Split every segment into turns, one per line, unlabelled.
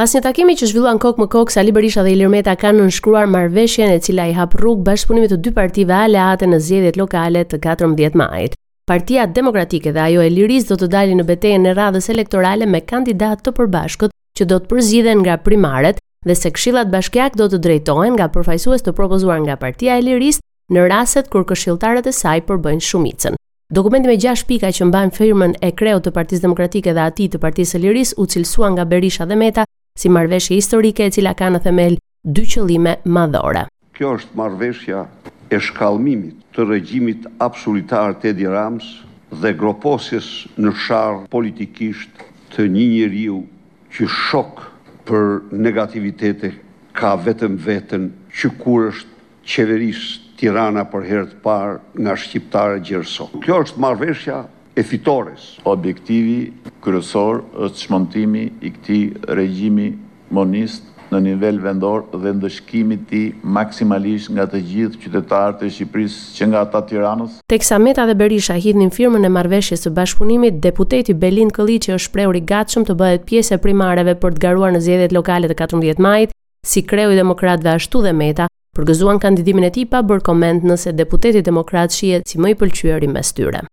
Pas një takimi që zhvilluan kokë më kokë, Sali Berisha dhe Ilir Meta kanë nënshkruar marrëveshjen e cila i hap rrugë bashkëpunimit të dy partive aleate në zgjedhjet lokale të 14 majit. Partia Demokratike dhe ajo e Lirisë do të dalin në betejën e radhës elektorale me kandidatë të përbashkët që do të përzgjidhen nga primaret dhe se këshillat bashkiakë do të drejtohen nga përfaqësues të propozuar nga Partia e Lirisë në rastet kur këshilltarët e saj përbëjnë shumicën. Dokumenti me 6 pika që mban firmën e kreut të Partisë Demokratike dhe atij të Partisë së Lirisë u cilësua nga Berisha dhe Meta si marrëveshje historike e cila ka në themel dy qëllime madhore.
Kjo është marrëveshja e shkallmimit të regjimit absolutar të Edi Ramës dhe groposjes në sharrë politikisht të një njeriu që shok për negativitete ka vetëm veten që kur është qeverisë Tirana për herë të parë nga shqiptarët gjer sot. Kjo është marrëveshja e fitores.
Objektivi kryesor është çmontimi i këtij regjimi monist në nivel vendor dhe ndëshkimi i tij maksimalisht nga të gjithë qytetarët e Shqipërisë që nga ata të Tiranës,
Teksa Meta dhe Berisha hidhnin firmën e marrëveshjes së bashkëpunimit, deputeti Belind Këlliçi është shprehur i gatshëm të bëhet pjesë e primareve për të garuar në zgjedhjet lokale të katërmbëdhjetë majit, si kreu i demokratëve ashtu dhe Meta, përgëzuan kandidimin e tij pa bërë koment nëse deputeti demokrat shihet si më i pëlqyeri mes tyre.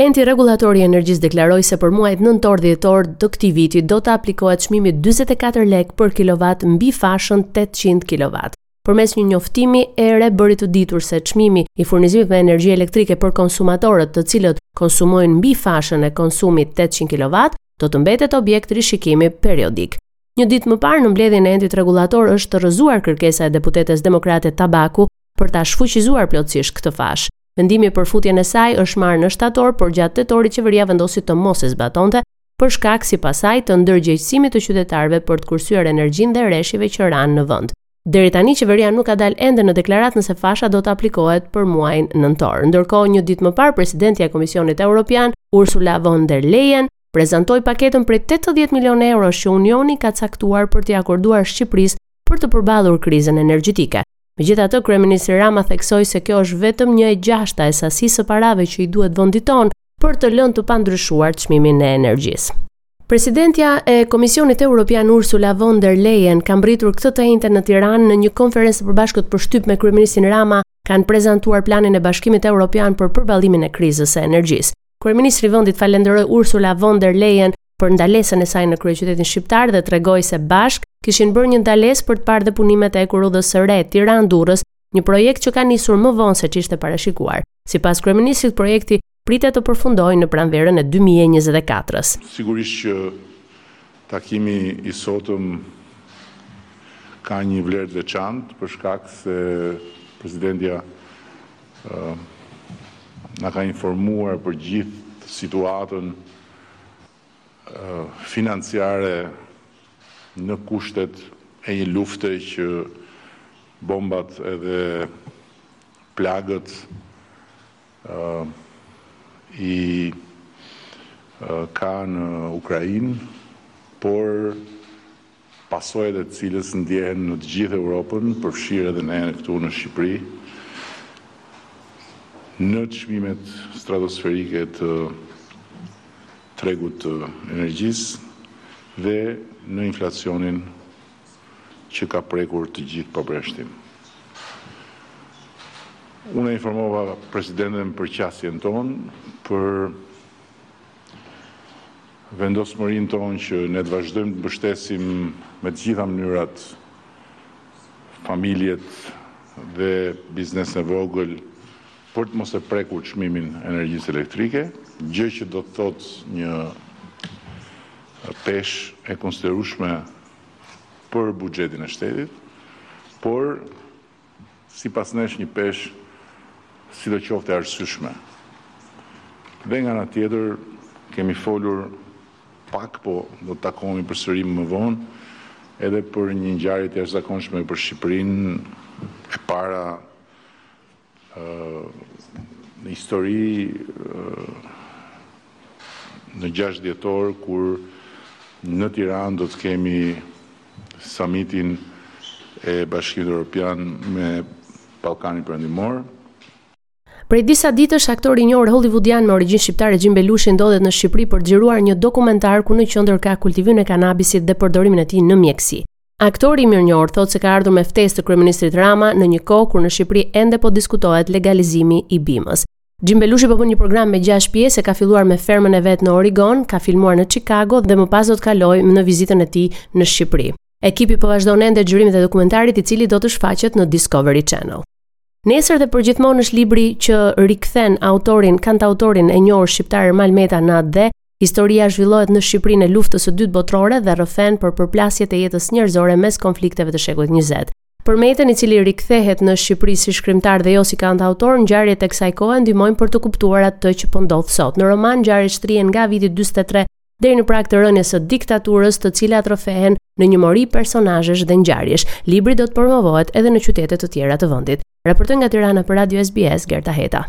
Enti Rregullator i Energjisë deklaroi se për muajt nëntor-dhjetor të këtij viti do të aplikohet çmimi dyzet e katër lekë për kilovat mbi fashën tetëqind kilovat. Përmes një njoftimi, ERE bëri të ditur se çmimi i furnizimit me energji elektrike për konsumatorët të cilët konsumojnë mbi fashën e konsumit tetëqind kilovat do të mbetet objekt rishikimi periodik. Një ditë më parë në mbledhjen e Entit Rregullator është rrëzuar kërkesa e deputetes demokrate Tabaku për ta shfuqizuar plotësisht këtë fashë. Vendimi për futjen e saj është marrë në shtator, por gjatë tetorit qeveria vendosi të mos e zbatonte për shkak sipas saj të ndërgjegjësimit të qytetarëve për të kursyer energjinë dhe reshjeve që ranë në vend. Deri tani qeveria nuk ka dalë ende në deklaratë nëse fasha do të aplikohet për muajin nëntor. Ndërkohë, një ditë më parë, presidentja e Komisionit Evropian, Ursula von der Leyen, prezantoi paketën prej 80 milionë eurosh që Unioni ka caktuar për t'i akorduar Shqipërisë për të përballur krizën energjetike. Megjithatë, kryeministri Rama theksoi se kjo është vetëm një e gjashta e sasisë së parave që i duhet vendit tonë për të lënë të pandryshuar çmimin e energjisë. Presidentja e Komisionit Evropian Ursula von der Leyen ka mbërritur këtë të enjte në Tiranë në një konferencë të përbashkët për shtyp me kryeministrin Rama, kanë prezantuar planin e Bashkimit Evropian për përballimin e krizës së energjisë. Kryeministri i vendit falënderoi Ursula von der Leyen për ndalesën e saj në kryeqytetin shqiptar dhe tregoi se bashkë kishin bërë një ndalesë për të parë dhe punimet e hekurudhës së re Tiranë-Durrës, një projekt që ka nisur më vonë se ç'ishte parashikuar. Sipas kryeministrit, projekti pritet të përfundojë në pranverën e 2024-s.
Sigurisht që takimi i sotëm ka një vlerë të veçantë për shkak se presidentja na ka informuar për gjithë situatën financiare në kushtet e një lufte që bombat edhe plagët i ka në Ukrainë, por pasojat e të cilës ndjehen në të gjithë Europën, përfshirë edhe ne këtu në Shqipëri, në çmimet stratosferike të tregut të energjisë dhe në inflacionin që ka prekur të gjithë pa përjashtim. Unë e informova Presidenten për qasjen tonë për Vendosmërinë tonë që ne të vazhdojmë të mbështesim me të gjitha mënyrat familjet dhe biznesin e vogël për të mos e prekur çmimin e energjisë elektrike, gjë që do të thotë një peshë e konsiderueshme për buxhetin e shtetit, por Sipas nesh një peshë sidoqoftë e arsyeshme. Dhe nga ana tjetër kemi folur pak, po do të takohemi përsëri më vonë, edhe për një ngjarje të jashtëzakonshme për Shqipërinë, e para në histori në gjashtë dhjetor kur në Tiranë do të kemi, samitin e Bashkimit Europian me Ballkanin Perëndimor.
Prej disa ditësh, aktori i njohur hollivudian me origjinë shqiptare Jim Belushi ndodhet në Shqipëri për të xhiruar një dokumentar ku në qendër ka kultivimin e kanabisit dhe përdorimin e tij në mjekësi. Aktori i mirënjohur thotë se ka ardhur me ftesë të kryeministrit Rama në një kohë kur në Shqipëri ende po diskutohet legalizimi i bimës. Jim Belushi po bën një program me 6 pjesë, e ka filluar me fermën e vet në Oregon, ka filmuar në Chicago dhe më pas do të kalojë në vizitën e tij në Shqipëri. Ekipi po vazhdon ende xhirimet e dokumentarit i cili do të shfaqet në Discovery Channel. Nesër dhe përgjithmonë është libri që rikthen autorin, kantautorin e njohur shqiptar Ermal Meta në atdhe. Historia zhvillohet në Shqipërinë e luftës së dytë botërore dhe rrëfen për përplasjet e jetës njerëzore mes konflikteve të shekullit 20. Për Metën, i cili rikthehet në Shqipëri si shkrimtar dhe jo si kantautor, ngjarjet e kësaj kohe ndihmojnë për të kuptuar atë që po ndodh sot. Në roman ngjarjet shtrihen nga viti 43 deri në prag të rënies së diktaturës, të cilat rrëfehen në një mori personazhesh dhe ngjarjesh. Libri do të promovohet edhe në qytete të tjera të vendit. Raportoi nga Tirana për Radio SBS Gerta Heta.